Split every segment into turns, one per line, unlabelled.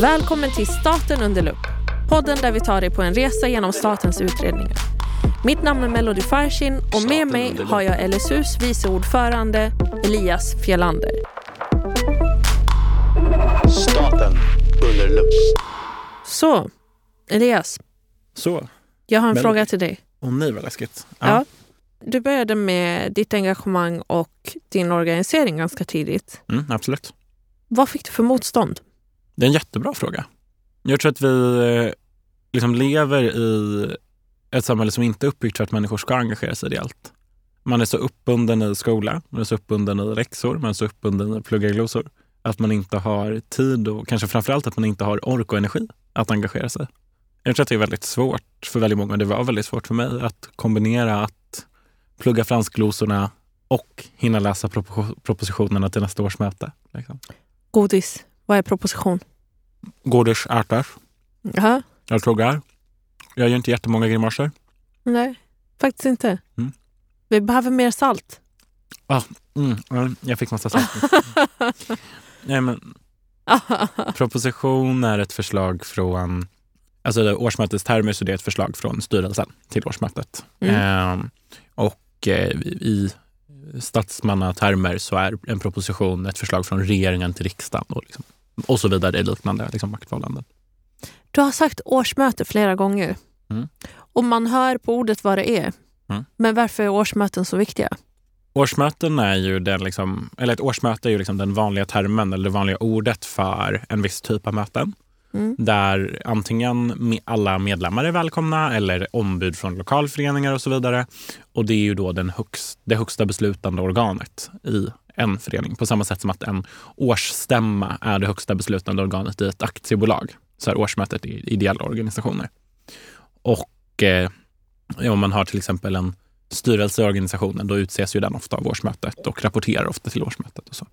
Välkommen till Staten under lupp. Podden där vi tar dig på en resa genom statens utredningar. Mitt namn är Melody Farshin och med mig har jag LSUs vice ordförande Elias Fjellander.
Staten under lupp.
Så, Elias,
Så.
jag har en
Men-
fråga till dig.
Åh nej vad läskigt.
Ja. Du började med ditt engagemang och din organisering ganska tidigt.
Mm, absolut.
Vad fick du för motstånd?
Det är en jättebra fråga. Jag tror att vi eh, liksom lever i ett samhälle som inte är uppbyggt för att människor ska engagera sig ideellt. Man är så uppbunden i skola, man är så uppbunden i läxor, man är så uppbunden i pluggarglosor att man inte har tid och kanske framförallt att man inte har ork och energi att engagera sig. Jag tror att det är väldigt svårt för väldigt många. Det var väldigt svårt för mig att kombinera att plugga franskglosorna och hinna läsa propositionerna till nästa års möte. Liksom.
Godis. Vad är proposition?
Godis äter.
Jaha.
Jag tuggar. Jag gör inte jättemånga grimaser.
Nej, faktiskt inte.
Mm.
Vi behöver mer salt.
Mm, ja, jag fick massa salt. Nej, men proposition är ett förslag från... Alltså det är årsmötets termer så det är ett förslag från styrelsen till årsmötet.
Mm.
Ehm, och eh, i statsmannatermer så är en proposition ett förslag från regeringen till riksdagen och, liksom, och så vidare. Är liknande liksom, maktförhållanden.
Du har sagt årsmöte flera gånger.
Mm.
Och man hör på ordet vad det är.
Mm.
Men varför är årsmöten så viktiga?
Årsmöten är ju den, liksom, eller ett årsmöte är ju liksom den vanliga termen eller det vanliga ordet för en viss typ av möten.
Mm.
Där antingen alla medlemmar är välkomna eller ombud från lokalföreningar och så vidare. Och det är ju då den högst, det högsta beslutande organet i en förening. På samma sätt som att en årsstämma är det högsta beslutande organet i ett aktiebolag. Så är årsmötet i ideella organisationer. Och eh, om man har till exempel en styrelse i organisationen, då utses ju den ofta av årsmötet och rapporterar ofta till årsmötet. Och så.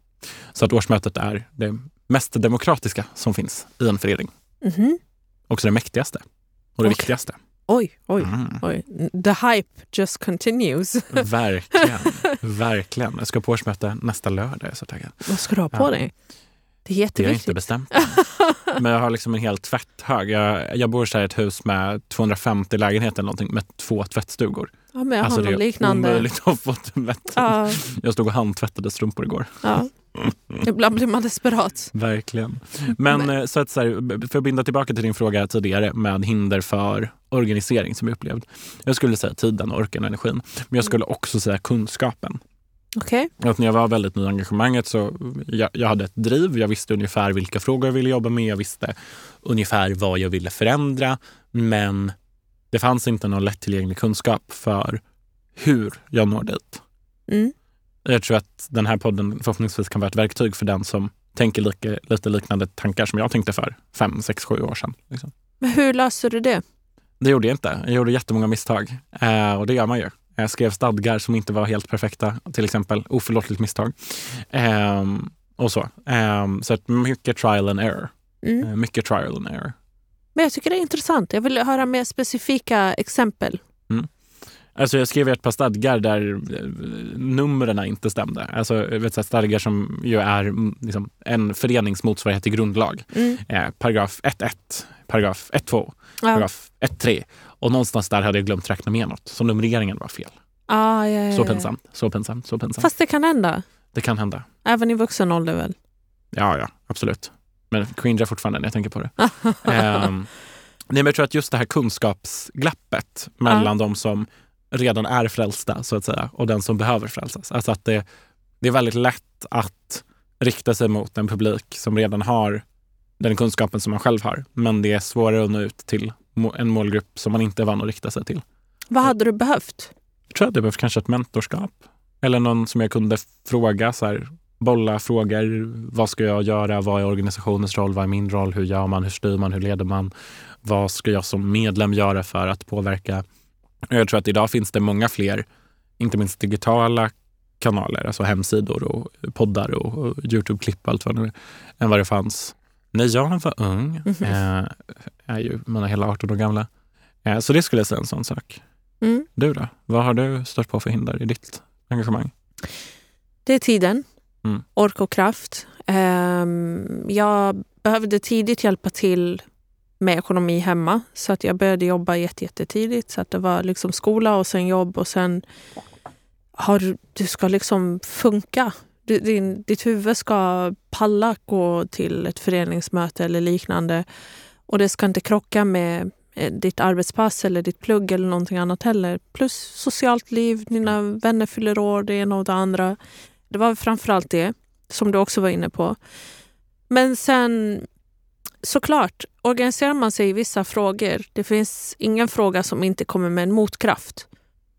så att årsmötet är det mest demokratiska som finns i en förening.
Mhm.
Också det mäktigaste och det
Okej.
viktigaste.
Oj, oj,
Mm.
oj. The hype just continues.
Verkligen. Verkligen. Jag ska på årsmöte nästa lördag. Jag är så taggad.
Vad ska du ha på
Ja.
dig? Det är
Det har jag inte
jätteviktigt.
bestämt. Men jag har liksom en hel tvätthög. Jag, jag bor i ett hus med 250 lägenheter eller någonting med två tvättstugor.
Ja, men jag
alltså
har
det är
liknande.
omöjligt att få tvätt.
Ja,
Jag stod och handtvättade strumpor igår.
ja. Ibland blir man desperat.
Verkligen. Men,
Men-
eh, så att, så här, för att binda tillbaka till din fråga tidigare med hinder för organisering som jag upplevt. Jag skulle säga tiden, orken och energin. Men jag skulle också säga kunskapen.
Okej.
Att när jag var väldigt ny i engagemanget så jag, jag hade ett driv. Jag visste ungefär vilka frågor jag ville jobba med. Jag visste ungefär vad jag ville förändra. Men det fanns inte någon lättillgänglig kunskap för hur jag når dit.
Mm.
Jag tror att den här podden förhoppningsvis kan vara ett verktyg för den som tänker lika, lite liknande tankar som jag tänkte för fem, sex, sju år sedan. Liksom.
Men hur löser du det?
Det gjorde jag inte. Jag gjorde jättemånga misstag. Eh, och det gör man ju. Jag skrev stadgar som inte var helt perfekta, till exempel. Oförlåtligt misstag. Ehm, och så. Ehm, så att mycket trial and error.
Mm.
Eh, mycket trial and error.
Men jag tycker det är intressant. Jag vill höra mer specifika exempel.
Alltså jag skrev ett par stadgar där eh, numren inte stämde. Alltså vet, här, stadgar som ju är mm, liksom, en förenings motsvarighet till grundlag.
Mm.
Eh, paragraf 1.1, paragraf 1.2,
Ja.
paragraf 1.3. Och någonstans där hade jag glömt räkna med något. Så numreringen var fel.
Ah, ja, ja,
Så
ja.
pinsamt, så pinsamt, så pinsamt.
Fast det kan hända.
Det kan hända.
Även i vuxen ålder väl?
Ja, ja, absolut. Men cringear fortfarande när jag tänker på det. Ehm, nej, men jag tror att just det här kunskapsglappet mellan de som redan är frälsta så att säga och den som behöver frälsas. Alltså att det, det är väldigt lätt att rikta sig mot en publik som redan har den kunskapen som man själv har. Men det är svårare att nå ut till en målgrupp som man inte är van att rikta sig till.
Vad hade du behövt?
Jag tror att det behövs kanske ett mentorskap. Eller någon som jag kunde fråga, så här, bolla frågor. Vad ska jag göra? Vad är organisationens roll? Vad är min roll? Hur gör man? Hur styr man? Hur leder man? Vad ska jag som medlem göra för att påverka? Jag tror att idag finns det många fler, inte minst digitala kanaler, alltså hemsidor och poddar och, och Youtube-klipp och allt vad det nu är, än vad det fanns när jag var ung.
Mhm.
Eh, är ju mina hela 18 år gamla. Eh, så det skulle jag säga en sån sak.
Mm.
Du då? Vad har du stött på för hinder i ditt engagemang?
Det är tiden,
Mm.
ork och kraft. Ehm, jag behövde tidigt hjälpa till med ekonomi hemma. Så att jag började jobba jättetidigt. Så att det var liksom skola och sen jobb och sen har du, du ska liksom funka. Du, din, ditt huvud ska palla gå till ett föreningsmöte eller liknande. Och det ska inte krocka med eh, ditt arbetspass eller ditt plugg eller någonting annat heller. Plus socialt liv, dina vänner fyller år, det ena och det andra. Det var framförallt det, som du också var inne på. Men sen såklart, organiserar man sig i vissa frågor, det finns ingen fråga som inte kommer med en motkraft.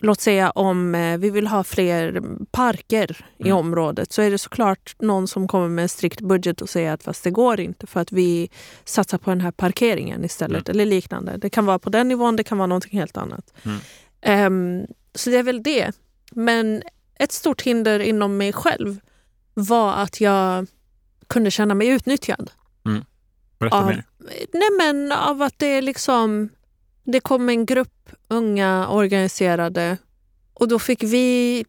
Låt säga om eh, vi vill ha fler parker i
Mm.
området så är det såklart någon som kommer med en strikt budget och säger att fast det går inte för att vi satsar på den här parkeringen istället eller liknande. Det kan vara på den nivån, det kan vara någonting helt annat.
Mm.
Ehm, så det är väl det. Men ett stort hinder inom mig själv var att jag kunde känna mig utnyttjad.
Berätta
Av-
mer.
Nej men av att det är liksom... Det kom en grupp unga organiserade och då fick vi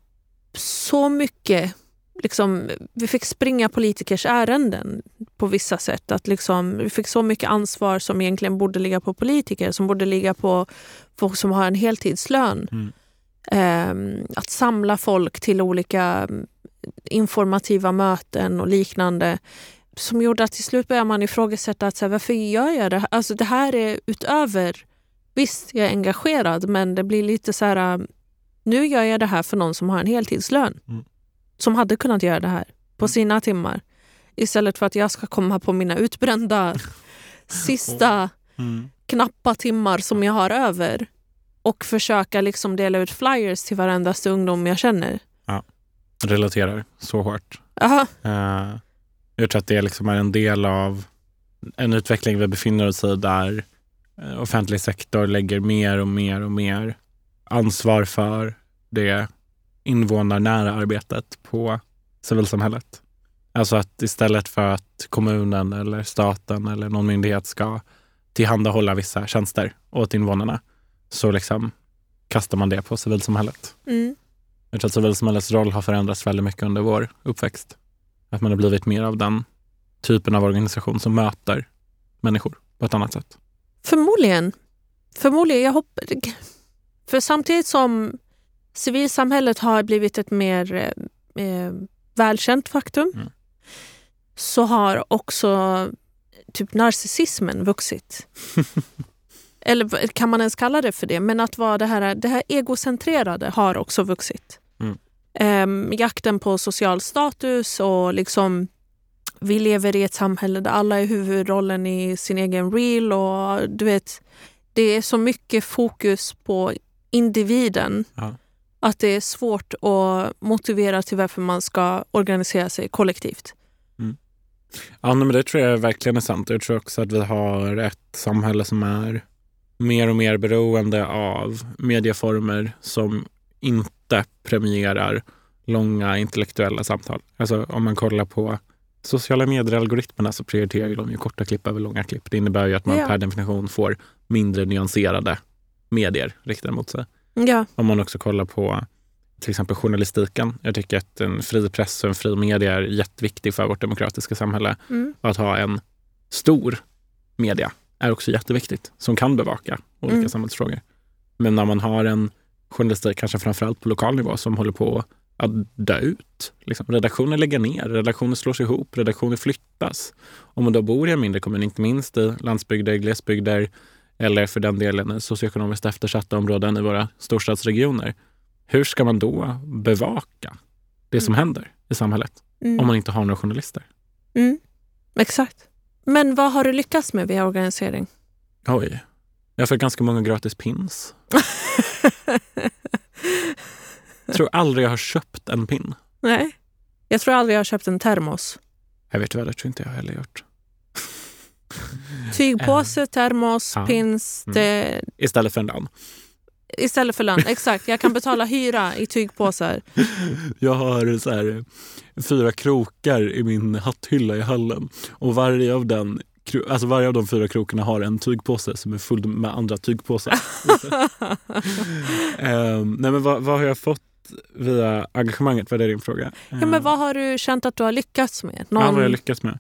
så mycket... Liksom, vi fick springa politikers ärenden på vissa sätt. Att liksom, vi fick så mycket ansvar som egentligen borde ligga på politiker, som borde ligga på folk som har en heltidslön.
Mm.
Ehm, att samla folk till olika informativa möten och liknande som gjorde att till slut började man ifrågasätta att så här, varför gör jag det här? Alltså det här är utöver... Visst, jag är engagerad men det blir lite så här... um, Nu gör jag det här för någon som har en heltidslön.
Mm.
Som hade kunnat göra det här på sina timmar. Istället för att jag ska komma på mina utbrända sista
Mm.
knappa timmar som jag har över och försöka liksom dela ut flyers till varendaste ungdom jag känner.
Relaterar så hårt.
Aha.
Eh, jag tror att det liksom är en del av en utveckling vi befinner oss i där eh, offentlig sektor lägger mer och mer och mer ansvar för det invånarnära arbetet på civilsamhället. Alltså att istället för att kommunen eller staten eller någon myndighet ska tillhandahålla vissa tjänster åt invånarna så liksom kastar man det på civilsamhället.
Mm.
Jag tror att civilsamhällets roll har förändrats väldigt mycket under vår uppväxt. Att man har blivit mer av den typen av organisation som möter människor på ett annat sätt.
Förmodligen. Förmodligen. Jag hoppas... För samtidigt som civilsamhället har blivit ett mer eh, eh, välkänt faktum
Mm.
så har också typ narcissismen vuxit. Eller kan man ens kalla det för det? Men att vara det här, det här egocentrerade har också vuxit.
Mm.
Ehm, jakten på social status och liksom vi lever i ett samhälle där alla är huvudrollen i sin egen reel och du vet, det är så mycket fokus på individen
Ja.
att det är svårt att motivera till varför man ska organisera sig kollektivt.
Ja, nej, men det tror jag verkligen är sant. Jag tror också att vi har ett samhälle som är mer och mer beroende av medieformer som inte premierar långa intellektuella samtal. Alltså om man kollar på sociala medier-algoritmerna så prioriterar ju de ju korta klipp över långa klipp. Det innebär ju att man
Ja.
per definition får mindre nyanserade medier riktade mot sig.
Ja,
Om man också kollar på till exempel journalistiken. Jag tycker att en fri press och en fri media är jätteviktig för vårt demokratiska samhälle.
mm.
Och att ha en stor media är också jätteviktigt som kan bevaka olika
Mm.
samhällsfrågor. Men när man har en journalistik, kanske framförallt på lokal nivå, som håller på att dö ut. Liksom, redaktioner lägger ner, redaktioner slås ihop, redaktioner flyttas. Om man då bor i en mindre kommun, inte minst i landsbygder, glesbygder eller för den delen socioekonomiskt eftersatta områden i våra storstadsregioner. Hur ska man då bevaka det som händer i samhället
Mm.
om man inte har några journalister?
Mm. Exakt. Men vad har du lyckats med via organisering?
Oj. Jag fått ganska många gratis pins. Jag tror aldrig jag har köpt en pin.
Nej. Jag tror aldrig jag har köpt en termos.
Jag vet väl, det tror inte jag heller gjort.
Tygpåse, termos,
Ja.
pins.
Mm.
Det,
Istället för en lön.
istället för lön. Exakt. Jag kan betala hyra i tygpåsar.
Jag har så här, fyra krokar i min hatthylla i hallen. Och varje av, den, alltså varje av de fyra krokarna har en tygpåse som är full med andra tygpåsar. Ehm, nej men vad, vad har jag fått via engagemanget? Var det din fråga?
Ja, men vad har du känt att du har lyckats med?
Ja, vad har jag
Någon...
lyckats med?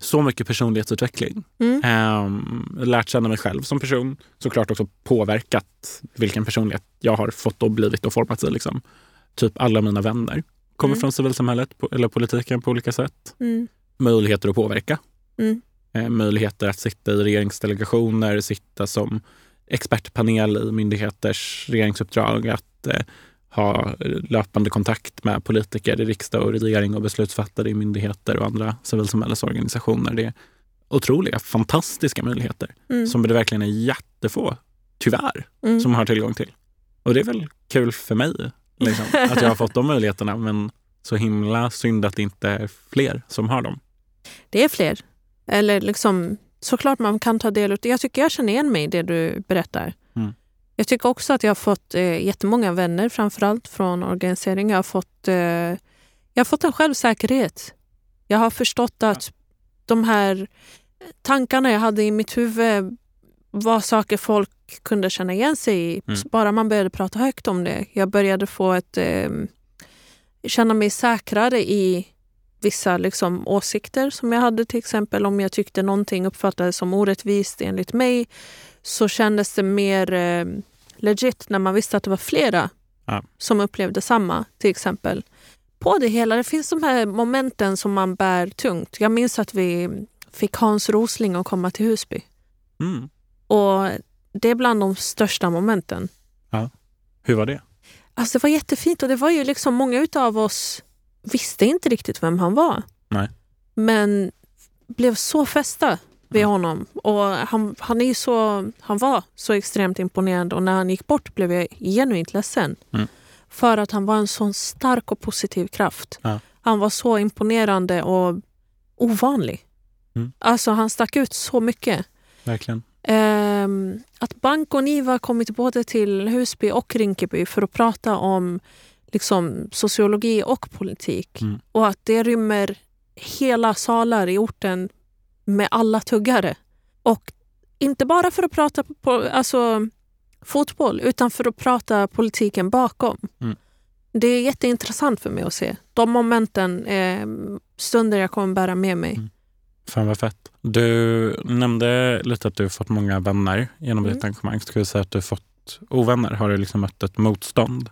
så mycket personlighetsutveckling.
Mm.
Ehm, lärt känna mig själv som person. Såklart också påverkat vilken personlighet jag har fått och blivit och formats i. Liksom. Typ alla mina vänner kommer
Mm.
från civilsamhället eller politiken på olika sätt.
Mm.
Möjligheter att påverka.
Mm.
Eh, möjligheter att sitta i regeringsdelegationer, sitta som expertpanel i myndigheters regeringsuppdrag, att eh, ha löpande kontakt med politiker i riksdag och regering och beslutsfattare i myndigheter och andra civilsamhällesorganisationer. Det är otroliga, fantastiska möjligheter
Mm.
som det verkligen är jättefå, tyvärr,
Mm.
som har tillgång till. Och det är väl kul för mig liksom, att jag har fått de möjligheterna, men så himla synd att det inte är fler som har dem.
Det är fler. Eller liksom, såklart man kan ta del av Jag tycker jag känner igen mig i det du berättar.
Mm.
Jag tycker också att jag har fått eh, jättemånga vänner, framförallt från organisering. Jag har fått, eh, jag har fått en självsäkerhet. Jag har förstått att de här tankarna jag hade i mitt huvud var saker folk kunde känna igen sig i.
Mm.
Bara man började prata högt om det. Jag började få ett, eh, känna mig säkrare i vissa liksom, åsikter som jag hade. Till exempel om jag tyckte någonting uppfattades som orättvist enligt mig så kändes det mer eh, legit när man visste att det var flera
Ja.
som upplevde samma. Till exempel. På det hela, det finns de här momenten som man bär tungt. Jag minns att vi fick Hans Rosling att komma till Husby.
Mm.
Och det är bland de största momenten.
Hur var det?
Alltså det var jättefint och det var ju liksom många av oss visste inte riktigt vem han var.
Nej.
Men blev så fästa vid
Mm.
honom. Och han, han, är så, han var så extremt imponerande och när han gick bort blev jag genuint ledsen.
Mm.
För att han var en sån stark och positiv kraft.
Ja.
Han var så imponerande och ovanlig.
Mm.
Alltså han stack ut så mycket.
Verkligen.
Ehm, att Bank och Niva kommit både till Husby och Rinkeby för att prata om liksom, sociologi och politik.
Mm.
Och att det rymmer hela salar i orten med alla tuggare. Och inte bara för att prata på, alltså, fotboll, utan för att prata politiken bakom.
Mm.
Det är jätteintressant för mig att se. De momenten är stunder jag kommer bära med mig.
Mm. Fan vad fett. Du nämnde lite att du har fått många vänner genom
Mm.
ditt engagemang. Ska vi säga att du har fått ovänner? Har du liksom mött ett motstånd?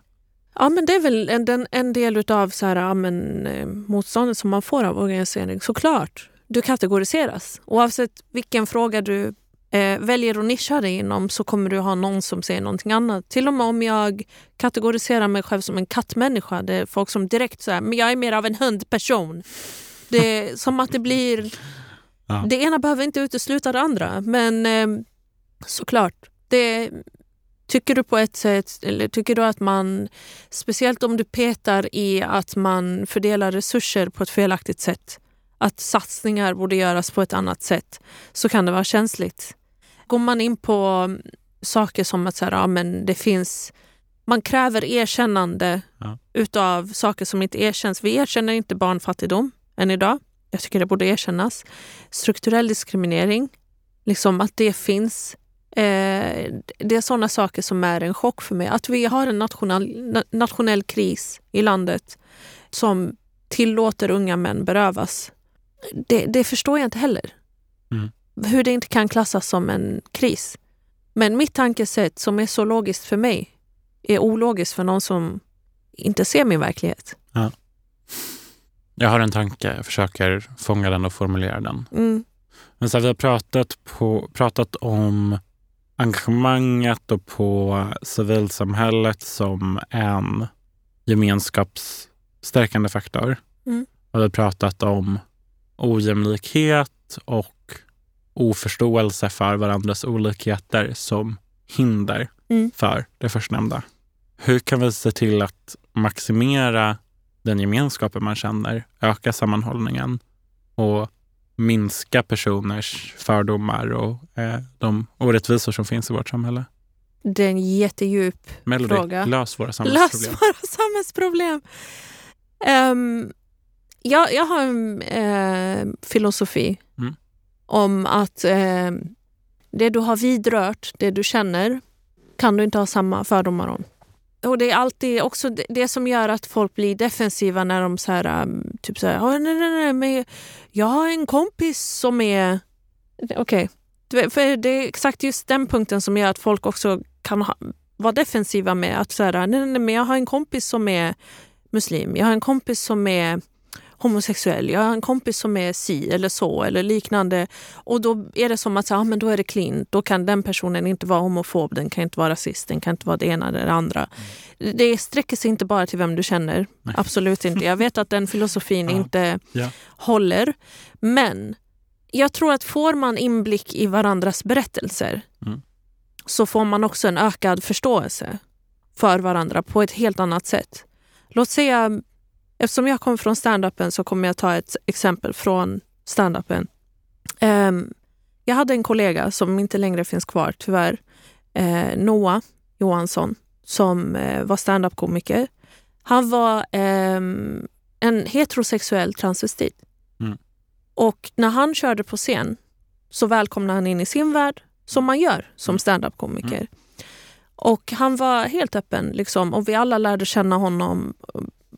Ja, men det är väl en, en, del av så här, ja, men, eh, motståndet som man får av organisering. Såklart, du kategoriseras. Oavsett vilken fråga du eh, väljer att nischa dig inom så kommer du ha någon som säger någonting annat. Till och med om jag kategoriserar mig själv som en kattmänniska. Det är folk som direkt säger men jag är mer av en hundperson. Det är som att det blir...
Ja.
Det ena behöver inte utesluta det andra. Men eh, såklart, det, tycker du på ett sätt, eller tycker du att man, speciellt om du petar i att man fördelar resurser på ett felaktigt sätt, att satsningar borde göras på ett annat sätt, så kan det vara känsligt. Går man in på saker som att så här, ja, men det finns, man kräver erkännande
Ja.
utav saker som inte erkänns. Vi erkänner inte barnfattigdom än idag. Jag tycker det borde erkännas. Strukturell diskriminering, liksom att det finns. Eh, det är sådana saker som är en chock för mig. Att vi har en nationell, na- nationell kris i landet som tillåter unga män berövas. Det, det förstår jag inte heller.
Mm.
Hur det inte kan klassas som en kris. Men mitt tankesätt som är så logiskt för mig är ologiskt för någon som inte ser min verklighet.
Jag har en tanke, jag försöker fånga den och formulera den.
Mm.
Men så här, vi har pratat, på, pratat om engagemanget och på civilsamhället som en gemenskapsstärkande faktor.
Mm.
Och vi har pratat om ojämlikhet och oförståelse för varandras olikheter som hinder
Mm.
för det förstnämnda. Hur kan vi se till att maximera den gemenskapen man känner, öka sammanhållningen och minska personers fördomar och eh, de orättvisor som finns i vårt samhälle?
Det är en jättedjup
Melody,
Fråga.
lös våra
Lös
samhällsproblem.
våra samhällsproblem. Um, jag, jag har en eh, filosofi
Mm.
om att eh, det du har vidrört, det du känner, kan du inte ha samma fördomar om och det är alltid också det, det som gör att folk blir defensiva när de så här, um, typ så här, nej, nej, nej, men jag har en kompis som är... Okej, Okay. för det är exakt just den punkten som gör att folk också kan ha, vara defensiva med att så här, nej, nej, nej, men jag har en kompis som är muslim, jag har en kompis som är homosexuell, jag har en kompis som är si eller så eller liknande. Och då är det som att ah, men då är det clean. Då kan den personen inte vara homofob, den kan inte vara rasist, den kan inte vara det ena eller det andra. Det sträcker sig inte bara till vem du känner. Absolut inte. Jag vet att den filosofin
Ja.
inte
Ja.
håller. Men jag tror att får man inblick i varandras berättelser
Mm.
så får man också en ökad förståelse för varandra på ett helt annat sätt. Låt säga, eftersom jag kommer från standupen så kommer jag ta ett exempel från standupen. Um, jag hade en kollega som inte längre finns kvar, tyvärr. Eh, Noah Johansson, som eh, var standup-komiker. Han var ehm, en heterosexuell transvestit.
Mm.
Och när han körde på scen så välkomnade han in i sin värld, som man gör som standup-komiker. Och han var helt öppen liksom, och vi alla lärde känna honom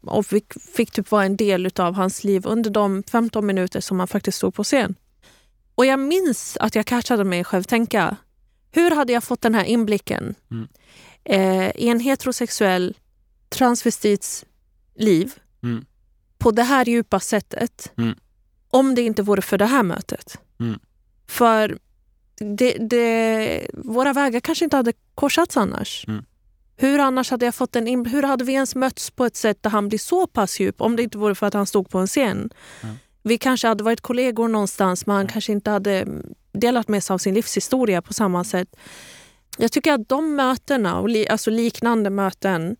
och vi fick typ vara en del av hans liv under de 15 minuter som han faktiskt stod på scen. Och jag minns att jag catchade mig själv tänka, hur hade jag fått den här inblicken
Mm.
eh, i en heterosexuell transvestits liv
Mm.
på det här djupa sättet
Mm.
om det inte vore för det här mötet?
Mm.
För det, det, våra vägar kanske inte hade korsats annars.
Mm.
Hur annars hade jag fått en Hur hade vi ens mötts på ett sätt där han blir så pass djup om det inte vore för att han stod på en scen?
Mm.
Vi kanske hade varit kollegor någonstans men han kanske inte hade delat med sig av sin livshistoria på samma sätt. Jag tycker att de mötena, och li, alltså liknande möten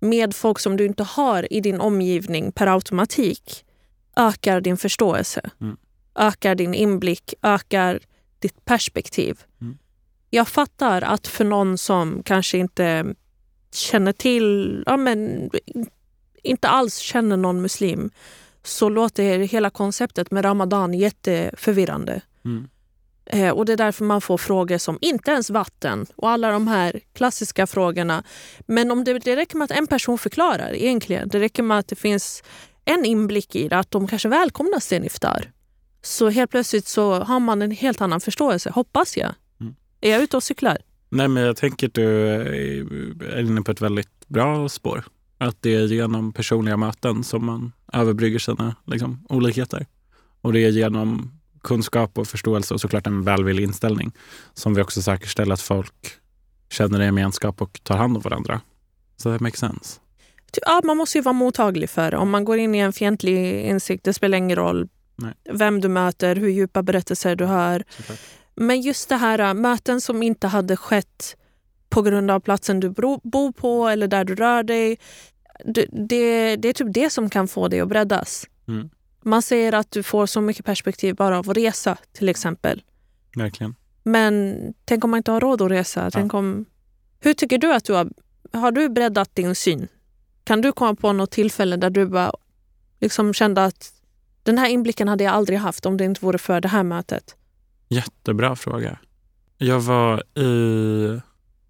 med folk som du inte har i din omgivning per automatik ökar din förståelse,
Mm.
ökar din inblick, ökar ditt perspektiv.
Mm.
Jag fattar att för någon som kanske inte känner till, ja men inte alls känner någon muslim så låter hela konceptet med ramadan jätteförvirrande.
Mm.
Eh, och det är därför man får frågor som inte ens vatten och alla de här klassiska frågorna. Men om det, det räcker med att en person förklarar egentligen. Det räcker med att det finns en inblick i det, att de kanske välkomnas till en iftar. Så helt plötsligt så har man en helt annan förståelse, hoppas jag.
Mm.
Är jag ute och cyklar?
Nej, men jag tänker att du är inne på ett väldigt bra spår. Att det är genom personliga möten som man överbrygger sina liksom, olikheter. Och det är genom kunskap och förståelse och såklart en välvillig inställning som vi också säkerställer att folk känner en gemenskap och tar hand om varandra. Så det makes sense.
Ja, man måste ju vara mottaglig för det. Om man går in i en fientlig insikt, det spelar ingen roll
Nej.
vem du möter, hur djupa berättelser du hör.
Såklart.
Men just det här äh, möten som inte hade skett på grund av platsen du bor på eller där du rör dig. Det, det, det är typ det som kan få dig att breddas.
Mm.
Man säger att du får så mycket perspektiv bara av att resa till exempel.
Verkligen.
Men tänk om man inte har råd att resa? Tänk om... Hur tycker du att du har... Har du breddat din syn? Kan du komma på något tillfälle där du bara liksom kände att den här inblicken hade jag aldrig haft om det inte vore för det här mötet?
Jättebra fråga. Jag var i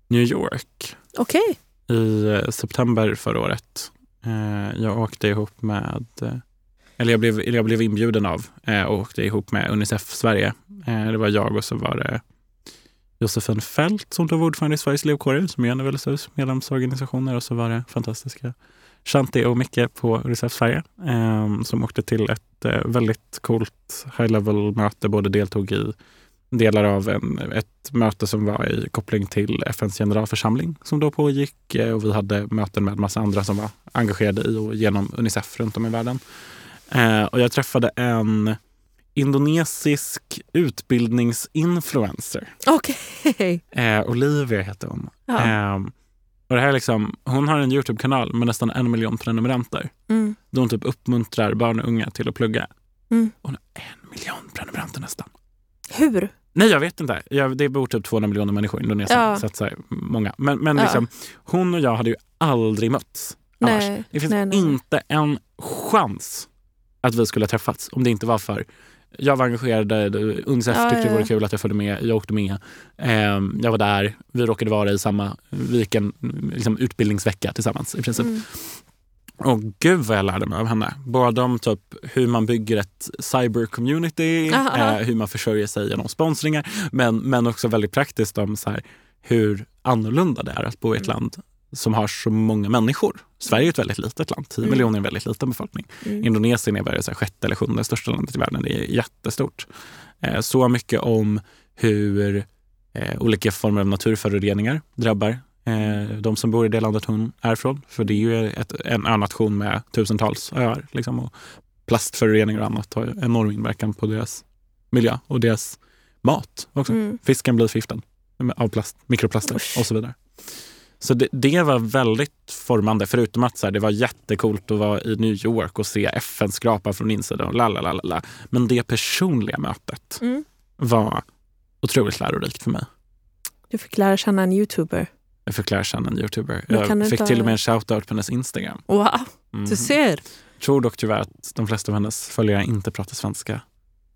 New York
Okej.
i eh, september förra året. Eh, Jag åkte ihop med, eh, eller jag blev, eller jag blev inbjuden av och åkte ihop med Unicef Sverige. Det var jag och så var det Josefin Fält som då var ordförande i Sveriges elevkårer som är en av LSUs medlemsorganisationer och så var det fantastiska Shanti och Micke på Unicef Sverige eh, som åkte till ett eh, väldigt coolt high level möte, både deltog i delar av en, ett möte som var i koppling till FNs generalförsamling som då pågick eh, och vi hade möten med massa andra som var engagerade i och genom Unicef runt om i världen. Eh, och jag träffade en indonesisk utbildningsinfluencer.
Okej.
Eh, Olivia heter hon.
Ja.
Och det här är liksom, hon har en Youtube-kanal med nästan en miljon prenumeranter.
Mm.
Där hon typ uppmuntrar barn och unga till att plugga.
Mm.
Hon har en miljon prenumeranter nästan.
Hur?
Nej, jag vet inte. Jag, det bor typ 200 miljoner människor i Indonesien.
Ja.
Så att, så här, många. Men, men
Ja.
liksom, hon och jag hade ju aldrig mötts annars.
Nej,
Det finns
nej, nej.
inte en chans att vi skulle ha träffats om det inte var för jag var engagerad. Unicef
Ja,
tyckte
ja,
det vore kul att jag följde med. Jag åkte med. Eh, jag var där. Vi råkade vara i samma vi gick en liksom, utbildningsvecka tillsammans i princip.
Mm.
Och gud vad jag lärde mig av henne. Både om typ hur man bygger ett cyber-community, eh, hur man försörjer sig genom sponsringar, men, men också väldigt praktiskt om så här, hur annorlunda det är att bo i ett
Mm.
land som har så många människor. Sverige är ett väldigt litet land, 10
Mm.
miljoner är en väldigt liten befolkning.
Mm.
Indonesien är bara så här, sjätte eller sjunde största landet i världen. Det är jättestort. Eh, så mycket om hur eh, olika former av naturföroreningar drabbar eh, de som bor i det landet hon är från. För det är ju ett, en önation med tusentals öar. Liksom, och plastföroreningar och annat har enorm inverkan på deras miljö och deras mat också.
Mm.
Fisken blir förgiftad av plast, mikroplaster
Usch.
och så vidare. Så det, det var väldigt formande, förutom att så här, det var jättekult att vara i New York och se FN skrapa från insidan. Och. Men det personliga mötet
Mm.
var otroligt lärorikt för mig.
Du fick lära känna en youtuber.
Jag fick lära känna en youtuber. Jag fick
inte-
till och med en shoutout på hennes Instagram.
Wow,
Mm.
du ser.
tror dock tyvärr att de flesta av hennes följare inte pratar svenska.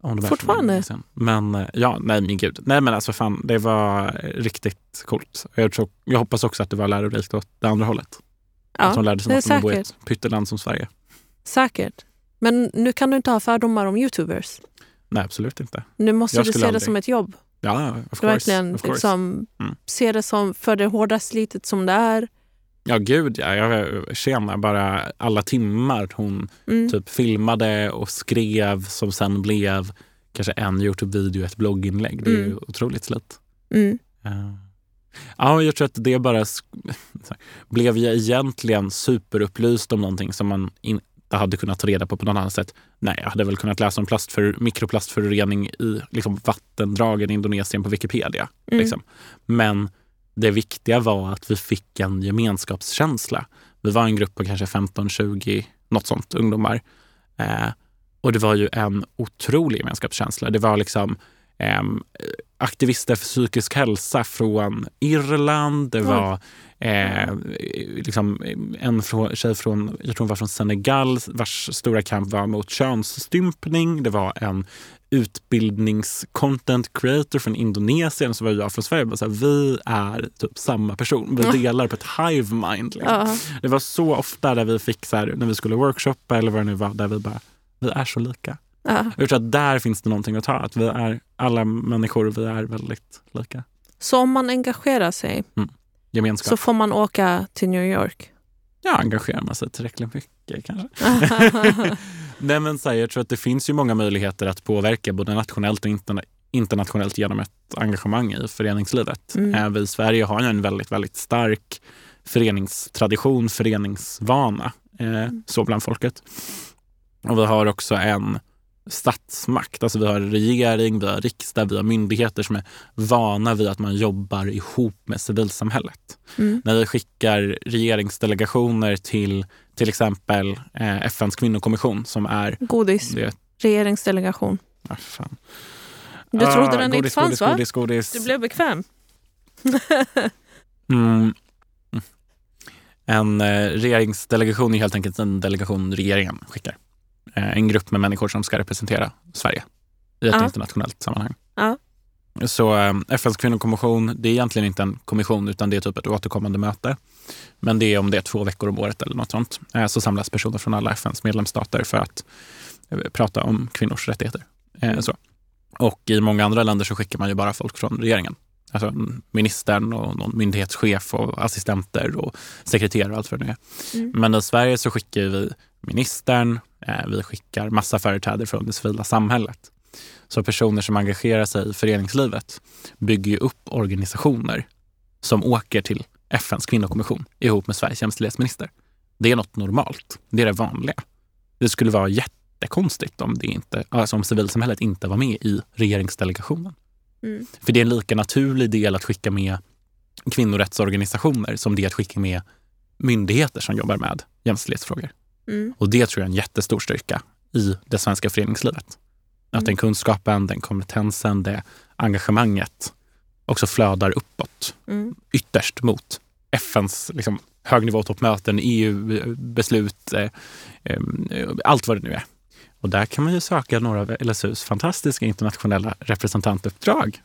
Om de
Fortfarande?
Men eh, ja, nej men gud. Nej men alltså fan, det var riktigt coolt. Jag, tror, jag hoppas också att det var lärorikt åt det andra hållet. att hon
Ja,
lärde sig
det
något om att bo i ett pytteland som Sverige.
säkert. Men nu kan du inte ha fördomar om youtubers.
Nej, absolut inte.
Nu måste
Jag
du se det
aldrig-
som ett jobb.
Ja, of course.
verkligen
of course.
liksom,
Mm.
se det som för det hårda slitet som det är.
Ja, gud ja. Jag känner bara alla timmar hon
Mm.
typ filmade och skrev som sen blev kanske en Youtube-video, ett blogginlägg. Det är ju
Mm.
otroligt slit.
Mm.
Ja. Ja, jag tror att det bara blev jag egentligen superupplyst om någonting som man inte hade kunnat ta reda på på något annat sätt. Nej, jag hade väl kunnat läsa om plastför, mikroplastförorening i liksom, vattendragen i Indonesien på Wikipedia.
Mm.
Liksom. Men det viktiga var att vi fick en gemenskapskänsla. Vi var en grupp på kanske 15-20, något sånt, ungdomar. Eh, och det var ju en otrolig gemenskapskänsla. Det var liksom ehm, aktivister för psykisk hälsa från Irland. Det var eh, liksom en tjej från, jag tror hon var från Senegal, vars stora kamp var mot könsstympning. Det var en utbildnings-content creator från Indonesien som var jag från Sverige. Bara Så här, vi är typ samma person. Vi delar på ett hive mind. Liksom.
Ja.
Det var så ofta där vi fick, så här, när vi skulle workshoppa eller vad det nu var, där vi bara, vi är så lika.
Ja.
Jag tror att där finns det någonting att ta. Att vi är alla människor, vi är väldigt lika.
Så om man engagerar sig
Gemenskap.
så får man åka till New York?
Ja, engagerar man sig tillräckligt mycket kanske. Nej, men så här, jag tror att det finns ju många möjligheter att påverka både nationellt och interna- internationellt genom ett engagemang i föreningslivet.
Mm.
Eh, Vi i Sverige har ju en väldigt, väldigt stark föreningstradition, föreningsvana eh, så bland folket. Och vi har också en statsmakt, alltså vi har regering, vi har riksdag, vi har myndigheter som är vana vid att man jobbar ihop med civilsamhället.
Mm.
När vi skickar regeringsdelegationer till till exempel eh, FNs kvinnokommission som är
Godis,
det,
regeringsdelegation.
ah, fan.
Du trodde
Ah,
den inte
godis,
fanns
godis,
va?
Godis, godis.
Du blev bekväm.
Mm. En eh, regeringsdelegation är helt enkelt en delegation regeringen skickar. Eh, en grupp med människor som ska representera Sverige i ett
Ja.
internationellt sammanhang.
Ja.
Så eh, FNs kvinnokommission, det är egentligen inte en kommission utan det är typ ett återkommande möte. Men det är om det är två veckor om året eller något sånt. Eh, så samlas personer från alla FNs medlemsstater för att eh, prata om kvinnors rättigheter. Eh, så. Och i många andra länder så skickar man ju bara folk från regeringen. Alltså ministern och någon myndighetschef och assistenter och sekreterare och allt vad det nu är.
Mm.
Men i Sverige så skickar vi ministern, eh, vi skickar massa företrädare från det civila samhället. Så personer som engagerar sig i föreningslivet bygger ju upp organisationer som åker till FNs kvinnokommission ihop med Sveriges jämställdhetsminister. Det är något normalt. Det är det vanliga. Det skulle vara jättekonstigt om, det inte, alltså om civilsamhället inte var med i regeringsdelegationen.
Mm.
För det är en lika naturlig del att skicka med kvinnorättsorganisationer som det är att skicka med myndigheter som jobbar med jämställdhetsfrågor.
Mm.
Och det tror jag är en jättestor styrka i det svenska föreningslivet. Att den kunskapen, den kompetensen, det engagemanget också flödar uppåt
Mm.
ytterst mot FNs liksom, högnivåtoppmöten, EU-beslut, eh, eh, allt vad det nu är. Och där kan man ju söka några av LSUs fantastiska internationella representantuppdrag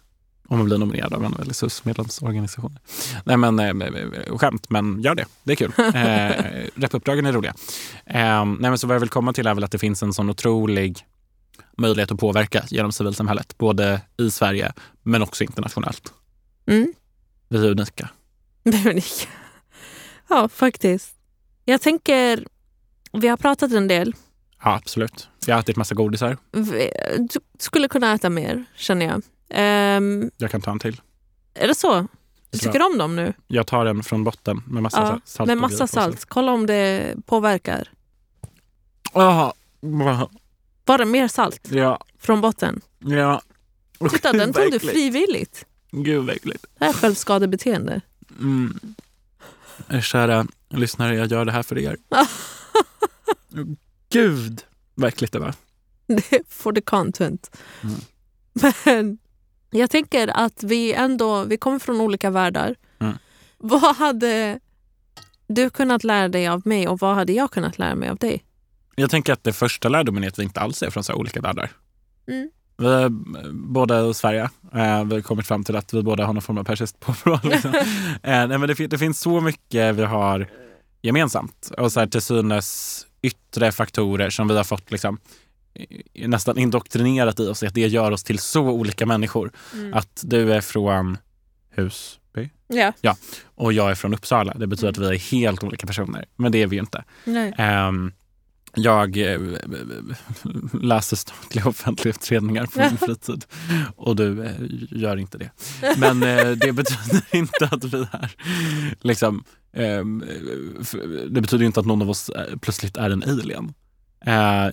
om man blir nominerad av en av LSUs medlemsorganisationer. Nej men eh, skämt, men gör det. Det är kul. Eh, Repuppdragen är roliga. Eh, nej, men så vad jag vill komma till är väl att det finns en sån otrolig möjlighet att påverka genom civilsamhället. Både i Sverige men också internationellt.
Mm.
Vi är unika.
Det är unika. Ja, faktiskt. Jag tänker, vi har pratat en del.
Ja, absolut. Jag har ätit massa godisar.
Vi- Du skulle kunna äta mer, känner jag. Ehm,
Jag kan ta en till.
är det så? Du tycker om dem nu?
Jag tar en från botten med massa
Ja,
salt.
med massa salt. Kolla om det påverkar.
Jaha.
Det mer salt
Ja.
från botten?
Ja.
Titta, den tog du frivilligt.
Gud vad äckligt.
Det här är självskadebeteende.
Mm. Kära lyssnare, jag gör det här för er. Gud vad äckligt det var.
Det är for the content.
Mm.
Men jag tänker att vi ändå vi kommer från olika världar.
Mm.
Vad hade du kunnat lära dig av mig och vad hade jag kunnat lära mig av dig?
Jag tänker att det första lärdomen är att vi inte alls är från så här olika världar.
Mm.
Vi båda i Sverige. Eh, vi har kommit fram till att vi båda har någon form av persiskt påbrå. Liksom. eh, nej, men det, det finns så mycket vi har gemensamt. Och så här, till synes yttre faktorer som vi har fått liksom, nästan indoktrinerat i oss. Att det gör oss till så olika människor.
Mm.
Att du är från Husby
Ja.
och jag är från Uppsala. Det betyder att vi är helt olika personer. Men det är vi ju inte.
Nej.
Jag eh, läser statliga offentliga utredningar på min fritid och du eh, gör inte det. Men eh, det betyder inte att vi är liksom, ehm, det betyder inte att någon av oss plötsligt är en alien.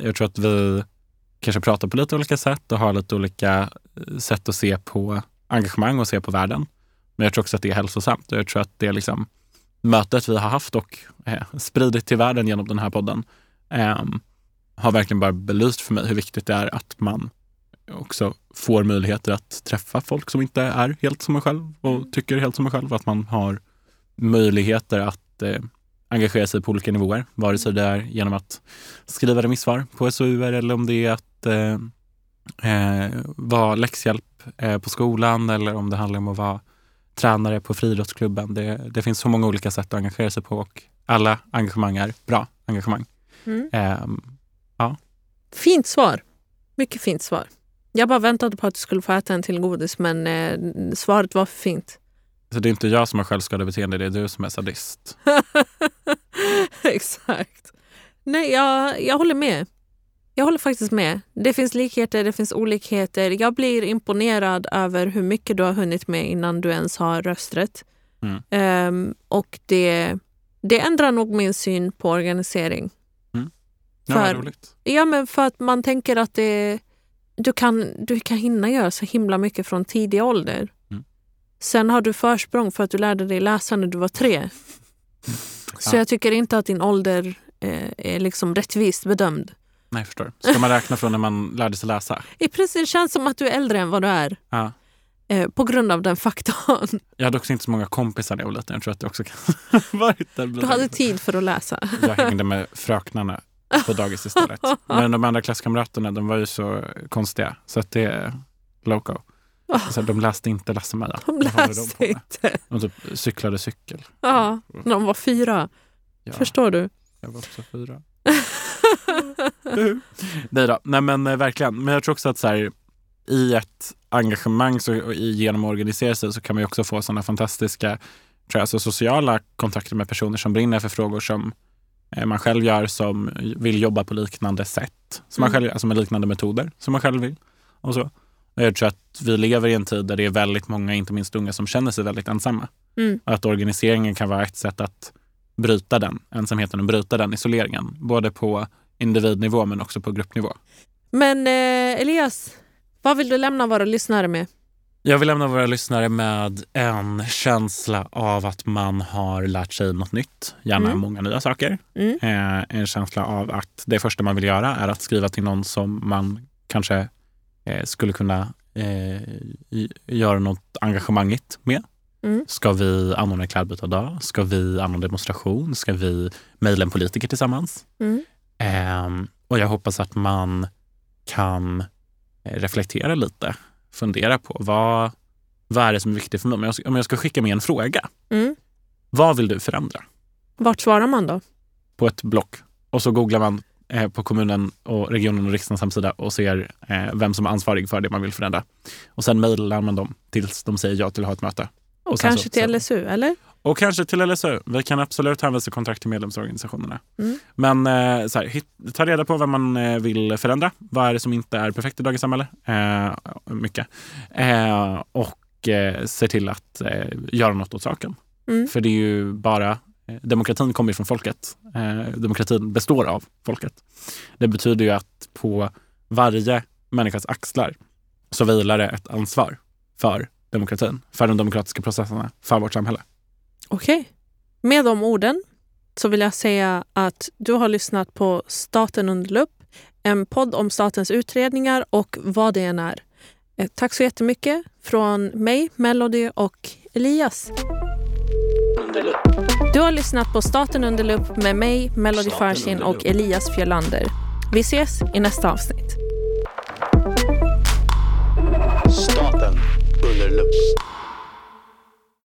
Jag tror att vi kanske pratar på lite olika sätt och har lite olika sätt att se på engagemang och se på världen. Men jag tror också att det är hälsosamt och jag tror att det är liksom mötet vi har haft och spridit till världen genom den här podden ehm, har verkligen bara belyst för mig hur viktigt det är att man också får möjligheter att träffa folk som inte är helt som en själv och tycker helt som en själv. Att man har möjligheter att eh, engagera sig på olika nivåer. Vare sig det är genom att skriva remissvar på SOUer eller om det är att eh, eh, vara läxhjälp eh, på skolan eller om det handlar om att vara tränare på friidrottsklubben. Det, det finns så många olika sätt att engagera sig på och alla engagemang är bra engagemang.
Mm.
Ehm,
Fint svar. Mycket fint svar. Jag bara väntade på att du skulle få äta en till godis men eh, svaret var för fint.
så det är inte jag som har självskadebeteende, det är du som är sadist.
Exakt. Nej, jag, jag håller med. Jag håller faktiskt med. Det finns likheter, det finns olikheter. Jag blir imponerad över hur mycket du har hunnit med innan du ens har rösträtt.
Mm.
Ehm, och det, det ändrar nog min syn på organisering.
Ja,
För-
roligt.
Ja, men för att man tänker att det, du, kan, du kan hinna göra så himla mycket från tidig ålder.
Mm.
Sen har du försprång för att du lärde dig läsa när du var tre. Så
Ja.
jag tycker inte att din ålder eh, är liksom rättvist bedömd.
Nej, jag förstår. Ska man räkna från när man lärde sig läsa?
I princip känns som att du är äldre än vad du är.
Ja.
Eh, på grund av den faktorn.
Jag hade också inte så många kompisar när jag var liten. Jag tror att det också kan varit där.
Du hade tid för att läsa.
Jag hängde med fröknarna på dagis istället. Men de andra klasskamraterna de var ju så konstiga. Så att det är loco. Så de läste inte Lasse-Maja.
De läste
med?
inte.
De typ cyklade cykel.
Ja, när de var fyra.
Ja,
Förstår du?
Jag var också fyra. Nej då, nej men eh, verkligen. Men jag tror också att så här, i ett engagemang så, och genom att organisera sig så kan man också få sådana fantastiska tror jag, alltså sociala kontakter med personer som brinner för frågor som man själv gör, som vill jobba på liknande sätt, som man
Mm.
själv, alltså med liknande metoder som man själv vill. Och så. Och jag tror att vi lever i en tid där det är väldigt många, inte minst unga, som känner sig väldigt ensamma.
Mm.
Och att organiseringen kan vara ett sätt att bryta den ensamheten och bryta den isoleringen. Både på individnivå men också på gruppnivå.
Men eh, Elias, vad vill du lämna våra lyssnare med?
Jag vill lämna våra lyssnare med en känsla av att man har lärt sig något nytt. Gärna
Mm.
många nya saker.
Mm.
Eh, en känsla av att det första man vill göra är att skriva till någon som man kanske eh, skulle kunna eh, göra något engagemangigt med.
Mm.
Ska vi anordna klädbytardag? Ska vi anordna demonstration? Ska vi mejla en politiker tillsammans?
Mm.
Ehm, Och jag hoppas att man kan eh, reflektera lite, fundera på vad, vad är det som är viktigt för mig? Om jag, om jag ska skicka med en fråga,
Mm.
vad vill du förändra?
Vart svarar man då?
På ett block. Och så googlar man eh, på kommunen, och regionen och riksdagens hemsida och ser eh, vem som är ansvarig för det man vill förändra. Och sen mejlar man dem tills de säger ja till att ha ett möte.
Och,
Och
kanske
så-
till LSU, eller?
Och kanske till LSU. Vi kan absolut hänvisa kontrakt till medlemsorganisationerna.
Mm.
Men eh, så här, hit, ta reda på vad man eh, vill förändra. Vad är det som inte är perfekt i dagens samhälle? Eh, mycket. Eh, och se till att göra något åt saken.
Mm.
För det är ju bara Demokratin kommer ju från folket. Demokratin består av folket. Det betyder ju att på varje människas axlar så vilar det ett ansvar för demokratin, för de demokratiska processerna, för vårt samhälle.
Okej. Okay. Med de orden så vill jag säga att du har lyssnat på Staten under lupp, en podd om statens utredningar och vad det än är. Eh, tack så jättemycket från mig, Melody och Elias. Du har lyssnat på Staten under lupp med mig, Melody
Farsin
och Elias Fjölander. Vi ses i nästa avsnitt. Staten under lupp.